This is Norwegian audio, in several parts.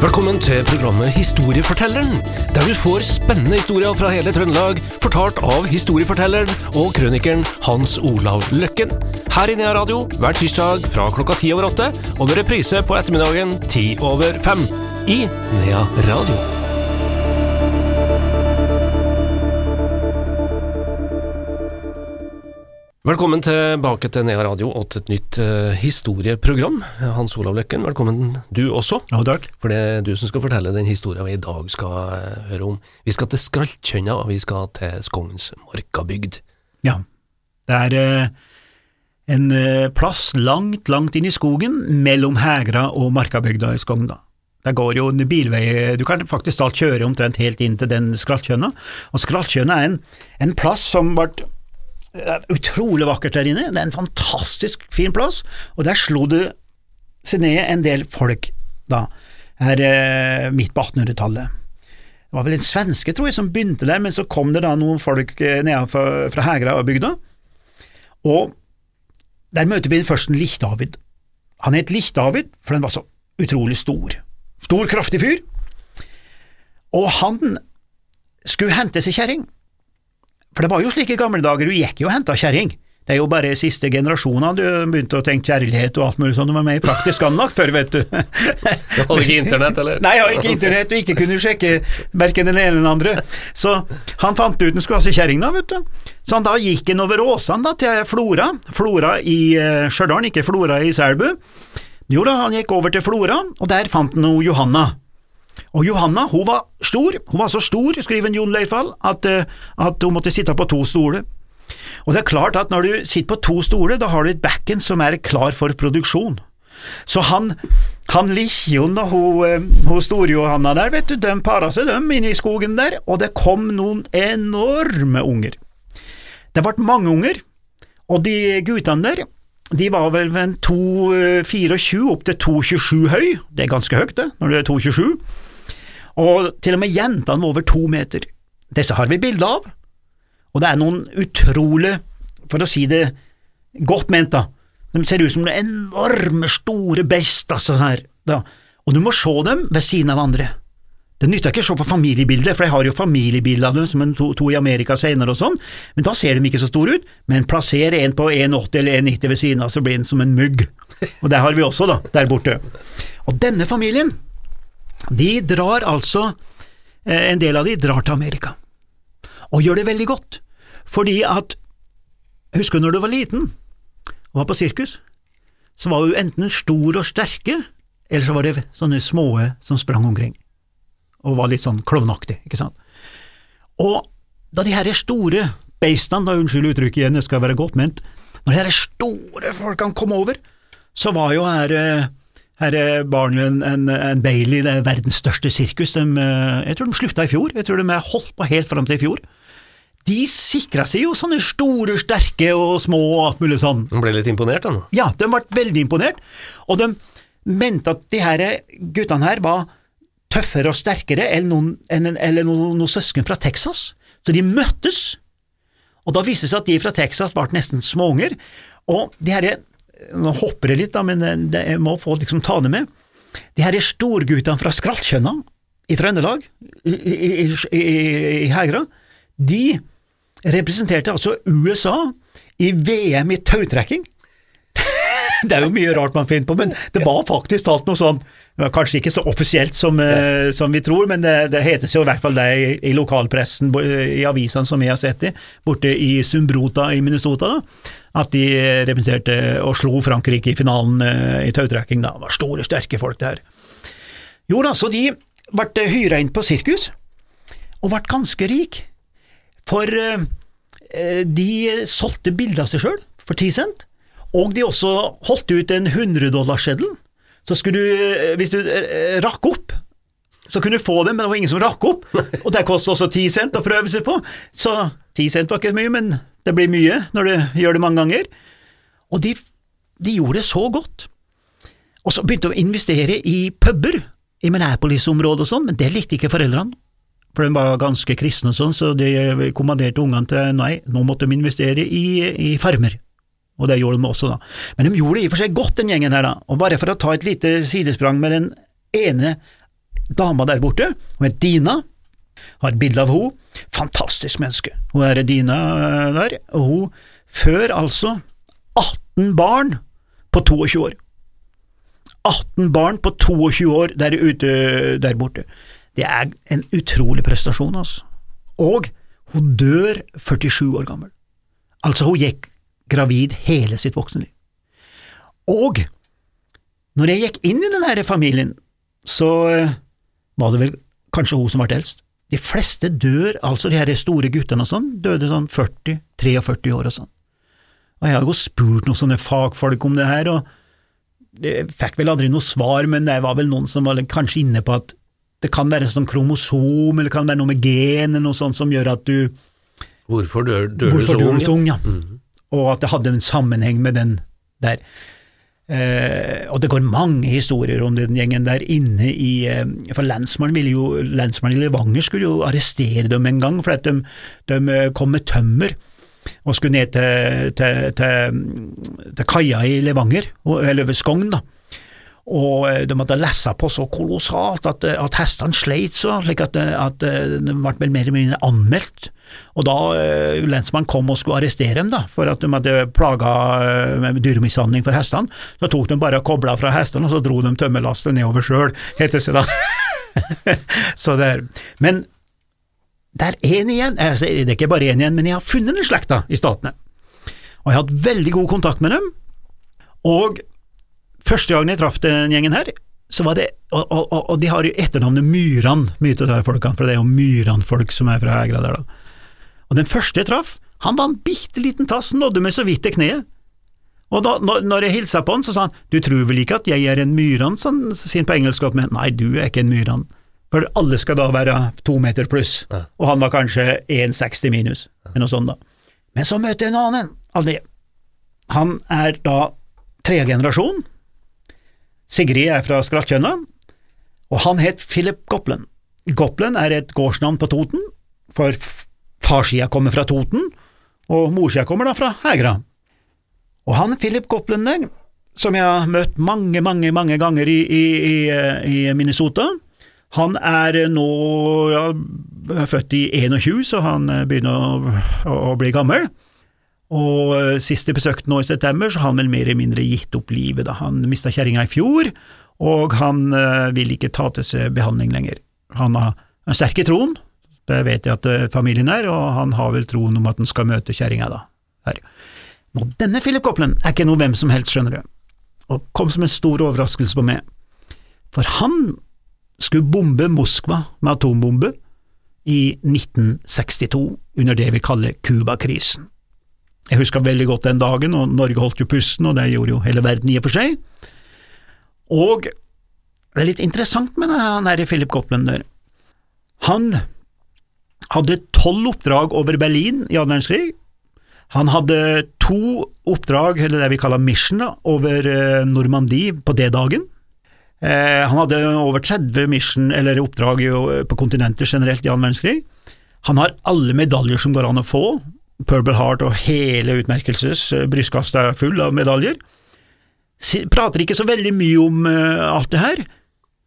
Velkommen til programmet Historiefortelleren, der du får spennende historier fra hele Trøndelag, fortalt av historiefortelleren og krønikeren Hans Olav Løkken. Her i Nea Radio hver tirsdag fra klokka ti over åtte, og med reprise på ettermiddagen ti over fem. I Nea Radio. Velkommen tilbake til Nea Radio og til et nytt uh, historieprogram. Hans Olav Løkken, velkommen du også. Ja, takk. For det er du som skal fortelle den historien vi i dag skal uh, høre om. Vi skal til Skraltkjønna, og vi skal til Skogens Markabygd. Ja. Det er uh, en plass langt, langt inn i skogen mellom Hegra og Markabygda i Skogn. da. Der går jo en bilvei, du kan faktisk alt kjøre omtrent helt inn til den Skraltkjønna. Og Skraltkjønna er en, en plass som ble det utrolig vakkert der inne. Det er en fantastisk fin plass, og der slo det seg ned en del folk da, her eh, midt på 1800-tallet. Det var vel en svenske, tror jeg, som begynte der, men så kom det da noen folk eh, nede fra, Hægra og bygda, og der møter vi først en Licht-David. Han het Licht-David, for den var så utrolig stor. Stor, kraftig fyr. Og han skulle hente seg kjerring. For det var jo slik i gamle dager, du gikk jo og henta kjerring. Det er jo bare siste generasjoner du begynte å tenke kjærlighet og alt mulig sånn, du var med i praktisk anlagt før, vet du. Du hadde ikke internett, eller? Nei, jeg har ikke internett, og ikke kunne sjekke verken den ene eller den andre. Så han fant ut han skulle ha seg kjerring, da, vet du. Så han da gikk han over åsene da, til Flora, Flora i uh, Stjørdal, ikke Flora i Selbu. Jo da, han gikk over til Flora, og der fant han Johanna. Og Johanna hun var stor, hun var så stor, skriver Jon Leifald, at, uh, at hun måtte sitte på to stoler. Og det er klart at når du sitter på to stoler, da har du et backen som er klar for produksjon. Så han, han Lichjon og hun, eh, hun Store-Johanna der, vet du, de para seg dem inne i skogen der, og det kom noen enorme unger. Det ble mange unger, og de guttene der, de var vel en 2,24 opp til 2,27 høy, det er ganske høyt det, når du er 2,27, og til og med jentene var over to meter. Disse har vi bilde av, og det er noen utrolig, for å si det godt ment, da, de ser ut som noen enorme, store best, altså her, da. og du må se dem ved siden av andre. Det nytter ikke å se på familiebildet, for jeg har jo familiebilde av dem som en to, to i Amerika senere og sånn, men da ser de ikke så store ut, men plasser en på 1,80 eller 1,90 ved siden av, så blir den som en mugg, og det har vi også, da, der borte. Og denne familien, de drar altså, eh, en del av de drar til Amerika, og gjør det veldig godt, fordi at, husker du når du var liten og var på sirkus, så var du enten stor og sterke, eller så var det sånne små som sprang omkring og var litt sånn klovnaktig, ikke sant. Og da de her store beistene, da unnskyld uttrykket igjen, det skal være godt ment, når de her store folkene kom over, så var jo her her Barnum en, en Bailey, det er verdens største sirkus, de, jeg tror de slutta i fjor, jeg tror de har holdt på helt fram til i fjor. De sikra seg jo sånne store, sterke og små og alt mulig sånn. De ble litt imponert, da? Ja, de ble veldig imponert, og de mente at de her guttene her var tøffere og sterkere enn noen, enn, eller noen, noen søsken fra Texas. Så de møttes, og da viste det seg at de fra Texas ble nesten småunger. Og de her, nå hopper jeg litt, da, men det, jeg må få liksom ta det med. De her storguttene fra Skraltkjønna i Trøndelag, i, i, i, i Hegra, de representerte altså USA i VM i tautrekking. det er jo mye rart man finner på, men det var faktisk talt noe sånn Kanskje ikke så offisielt som, ja. som vi tror, men det, det hetes jo i hvert fall det i, i lokalpressen, i avisene som vi har sett det, borte i Sumbrota i Minnesota, da, at de representerte og slo Frankrike i finalen i tautrekking. Det var store, sterke folk, det her. Jo da, så de ble hyra inn på sirkus, og ble ganske rik, for de solgte bilder av seg sjøl for ti cent. Og de også holdt ut en hundredollarseddel. Så skulle du, hvis du rakk opp, så kunne du få dem, men det var ingen som rakk opp. Og det kostet også ti cent å prøve seg på. Så ti cent var ikke mye, men det blir mye når du gjør det mange ganger. Og de, de gjorde det så godt. Og så begynte de å investere i puber i Minneapolis-området og sånn, men det likte ikke foreldrene. For de var ganske kristne og sånn, så de kommanderte ungene til nei, nå måtte de investere i, i farmer og det gjorde de også, da. Men de gjorde det i og for seg godt, den gjengen her, da, og bare for å ta et lite sidesprang med den ene dama der borte, hun heter Dina, har et bilde av henne, fantastisk menneske. Hun er Dina eh, der, og hun før altså 18 barn på 22 år. 18 barn på 22 år der ute der borte. Det er en utrolig prestasjon, altså. Og hun dør 47 år gammel. Altså, hun gikk gravid hele sitt voksne liv. Og når jeg gikk inn i denne familien, så eh, var det vel kanskje hun som ble eldst. De fleste dør, altså de her store guttene og sånn, døde sånn 40–43 år og sånn. Og jeg har jo spurt noen sånne fagfolk om det her, og jeg fikk vel aldri noe svar, men det var vel noen som var kanskje inne på at det kan være sånn kromosom, eller det kan være noe med gen, eller noe sånt som gjør at du Hvorfor dør, dør Hvorfor du så ung? ja. Mhm. Og at det hadde en sammenheng med den der. Eh, og det går mange historier om den gjengen der inne i eh, For lensmannen ville jo Lensmannen i Levanger skulle jo arrestere dem en gang, for at de, de eh, kom med tømmer og skulle ned til, til, til, til kaia i Levanger, eller ved Skogn, da. Og eh, de måtte lesse på så kolossalt at, eh, at hestene sleit så, slik at, eh, at eh, de ble mer eller mindre anmeldt. Og da uh, lensmannen kom og skulle arrestere dem, da, for at de hadde plaga uh, med dyremishandling for hestene, så tok de bare og kobla fra hestene, og så dro de tømmerlastet nedover sjøl, heter det da. så det er, men det er én igjen, altså, det er ikke bare én igjen, men jeg har funnet den slekta i Statene. Og jeg har hatt veldig god kontakt med dem, og første gangen jeg traff den gjengen her, så var det, og, og, og- de har jo etternavnet Myran, mye av her folkene, for det er jo Myran-folk som er fra Hegra der, da. Og den første jeg traff, han var en bitte liten tass, nådde meg så vidt til kneet. Og da, når, jeg hilsa på han, så sa han, du tror vel ikke at jeg er en myran, sa han sin på engelsk, men nei, du er ikke en myran. For alle skal da være to meter pluss, Ja. og han var kanskje 1,60 minus, eller noe sånt da. Men så møter jeg en annen av de. Han er da tredje generasjon. Sigrid er fra Skrattkjønna, og han het Philip Goplen. Goplen er et gårdsnavn på Toten, for farssida kommer fra Toten, og morssida kommer da fra Hegra. Og han Philip Goplen som jeg har møtt mange, mange, mange ganger i, i, i, eh, Minnesota, han er nå ja, født i 21, så han eh, begynner å, å bli gammel. Og eh, sist jeg besøkte nå i september, så har han vel mer eller mindre gitt opp livet. da. Han mista kjerringa i fjor, og han eh, vil ikke ta til seg behandling lenger. Han har en sterk i troen, det vet jeg at eh, familien er, og han har vel troen om at han skal møte kjerringa da. Her. Nå, denne Philip Copeland er ikke noe hvem som helst, skjønner du, og kom som en stor overraskelse på meg. For han skulle bombe Moskva med atombombe i 1962, under det vi kaller Cuba-krisen. Jeg husker veldig godt den dagen, og Norge holdt jo pusten, og det gjorde jo hele verden i og for seg. Og det er litt interessant med det han her i Philip Copland der. Han hadde tolv oppdrag over Berlin i annen verdenskrig. Han hadde to oppdrag, eller det vi kaller mission, over eh, Normandie på D-dagen. Eh, han hadde over 30 mission, eller oppdrag på kontinenter generelt i annen verdenskrig. Han har alle medaljer som går an å få. Purple Heart og hele utmerkelses, eh, brystkassa er full av medaljer. Prater ikke så veldig mye om eh, alt det her,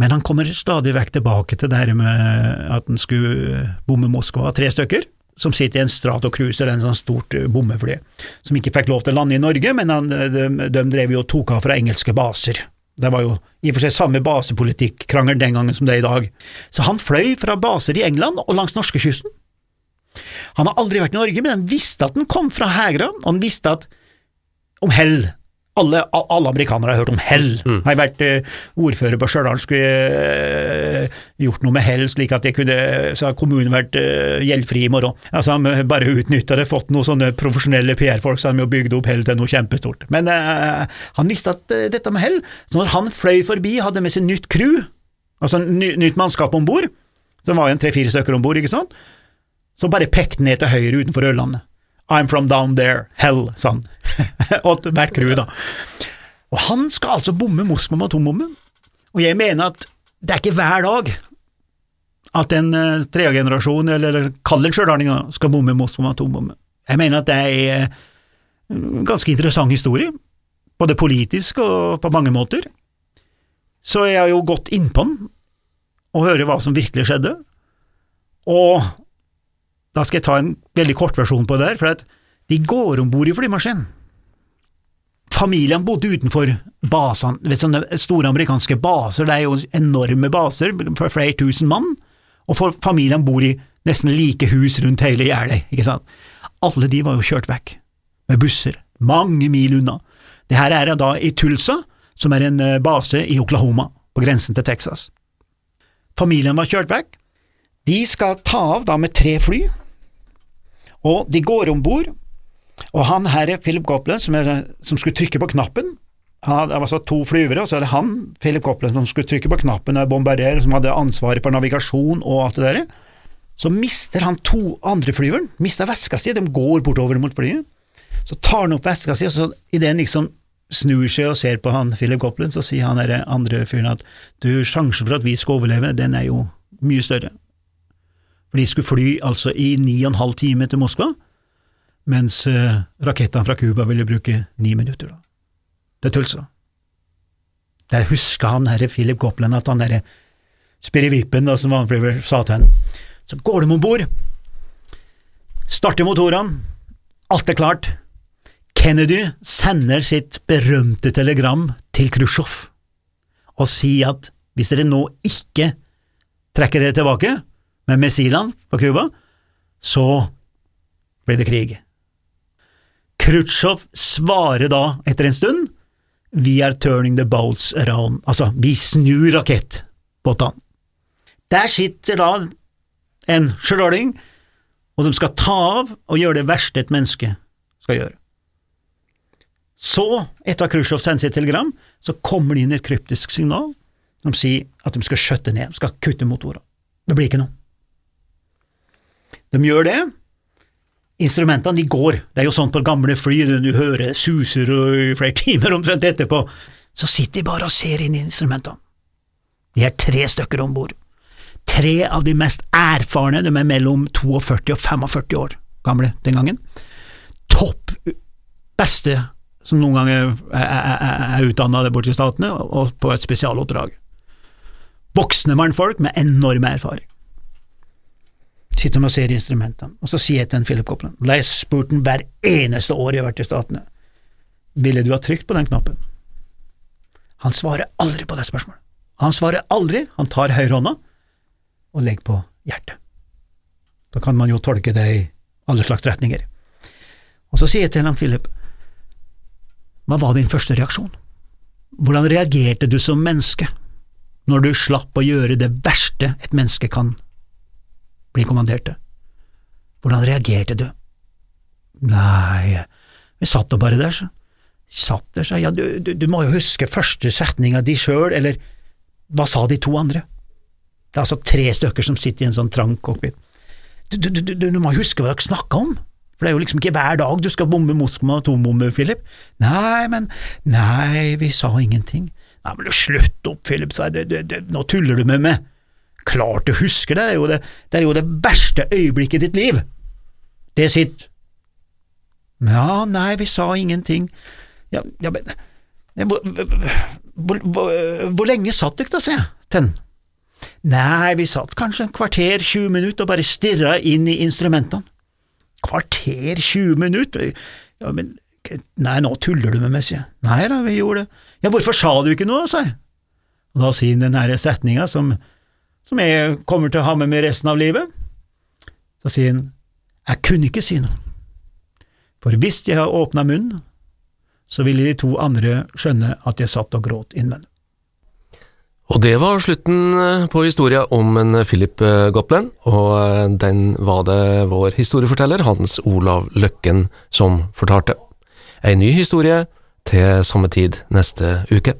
men han kommer stadig vekk tilbake til det her med at han skulle bomme Moskva, tre stykker, som sitter i en Strato-cruiser, en sånn stort eh, bommefly, som ikke fikk lov til å lande i Norge, men han, eh, de, de drev jo og tok av fra engelske baser. Det var jo i og for seg samme basepolitikk-krangel den gangen som det er i dag. Så han fløy fra baser i England og langs norskekysten. Han har aldri vært i Norge, men han visste at han kom fra Hegra, og han visste at om hell alle, alle amerikanere har hørt om hell. Har jeg vært eh, ordfører på Stjørdal, skulle eh, gjort noe med hell, slik at jeg kunne, så har kommunen vært eh, gjeldfri i morgen. Altså, han bare utnytta det, fått noen sånne profesjonelle PR-folk, så har de jo bygd opp hell til noe kjempestort. Men han visste at dette med hell, så når han fløy forbi, hadde med seg nytt crew, altså ny, nytt mannskap om bord, så var en tre-fire stykker om bord, ikke sant, så bare pekte ned til høyre utenfor Ørlandet. I'm from down there, hell, sa han. og hvert crew, da. Og han skal altså bomme Moskva med atombomben, Og jeg mener at det er ikke hver dag at en uh, tredjegenerasjon, eller, eller kall det stjørdalning, skal bomme Moskva med atombombe. Jeg mener at det er eh, en ganske interessant historie, både politisk og på mange måter. Så jeg har jo gått innpå den, og hører hva som virkelig skjedde. Og da skal jeg ta en veldig kort versjon på det der, for de går om bord i flymaskinen. Familien bodde utenfor basene, vet sånne store amerikanske baser, det er jo enorme baser for flere tusen mann, og for familien bor i nesten like hus rundt hele gjerdet, ikke sant. Alle de var jo kjørt vekk, med busser, mange mil unna. Det her er da i Tulsa, som er en eh, base i Oklahoma, på grensen til Texas. Familien var kjørt vekk. De skal ta av da med tre fly, og de går om bord, og han her er Philip Copeland som, er, som skulle trykke på knappen. Han hadde, det var så to flyvere, og så er det han, Philip Copeland, som skulle trykke på knappen og bombardere, som hadde ansvaret for navigasjon og alt det der. Så mister han to andre flyveren, mister veska si, de går bortover mot flyet. Så tar han opp veska si, og så idet han liksom snur seg og ser på han Philip Copeland, så sier han der andre fyren at du, sjansen for at vi skal overleve, den er jo mye større. For de skulle fly altså i ni og en halv time til Moskva, mens uh, rakettene fra Cuba ville bruke ni minutter. da. Det er Tulsa. Jeg husker han herre Philip Copeland at han derre spirivippen som Vanflyver sa til henne, Så går de om bord, starter motorene, alt er klart. Kennedy sender sitt berømte telegram til Khrusjtsjov og sier at hvis dere nå ikke trekker dere tilbake med missilene på Cuba, så blir det krig. Khrusjtsjov svarer da etter en stund We are turning the boats around, altså vi snur rakettbåtene. Der sitter da en sjøloling, og de skal ta av og gjøre det verste et menneske skal gjøre. Så, etter at Khrusjtsjov sendte sitt telegram, så kommer det inn et kryptisk signal som sier at de skal skjøtte ned, de skal kutte motorene. Det blir ikke noe. De gjør det. Instrumentene de går, det er jo sånn på gamle fly, du hører suser i flere timer omtrent etterpå, så sitter de bare og ser inn i instrumentene. De er tre stykker om bord. Tre av de mest erfarne, de er mellom 42 og 45 år gamle den gangen. Topp beste som noen ganger er, er, er utdanna borte i Statene, og på et spesialoppdrag. Voksne mannfolk med enorm erfaring. Sitter de og ser instrumentene, og så sier jeg til en Philip Copeland, ble jeg spurt den hver eneste år jeg har vært i Statene, ville du ha trykt på den knappen? Han svarer aldri på det spørsmålet. Han svarer aldri, han tar høyrehånda og legger på hjertet. Da kan man jo tolke det i alle slags retninger. Og så sier jeg til han Philip, hva var din første reaksjon? Hvordan reagerte du som menneske når du slapp å gjøre det verste et menneske kan bli kommandert til? Hvordan reagerte du? Nei, vi satt nå bare der, så. Satt der, sa Ja, du, du, du må jo huske første setninga di sjøl, eller hva sa de to andre? Det er altså tre stykker som sitter i en sånn trang cockpit. Du, du, du, du må huske hva dere snakka om, for det er jo liksom ikke hver dag du skal bombe Moskva med atombombe, Philip. Nei, men… Nei, vi sa ingenting. Nei, men slutt opp, Philip, sa jeg, nå tuller du med meg. Klart du husker det, det er jo det, det, er jo det verste øyeblikket i ditt liv. Det sitt… Ja, nei, vi sa ingenting. Ja, ja men hvor, hvor, hvor, hvor lenge satt dere da, se, Tenn? Nei, vi satt kanskje en kvarter, 20 minutter og bare stirra inn i instrumentene. Kvarter, 20 minutter? Ja, men Nei, nå tuller du med meg, sier jeg. Nei da, vi gjorde det. Ja, hvorfor sa du ikke noe, sa jeg. Og da sier den her setninga som, som jeg kommer til å ha med meg resten av livet. Så sier han, jeg kunne ikke si noe, for hvis jeg har åpna munnen, så ville de to andre skjønne at jeg satt og gråt innvendig. Og det var slutten eh, på historia om en Philip eh, Goplen, og eh, den var det vår historieforteller Hans Olav Løkken som fortalte. Ei ny historie til samme tid neste uke.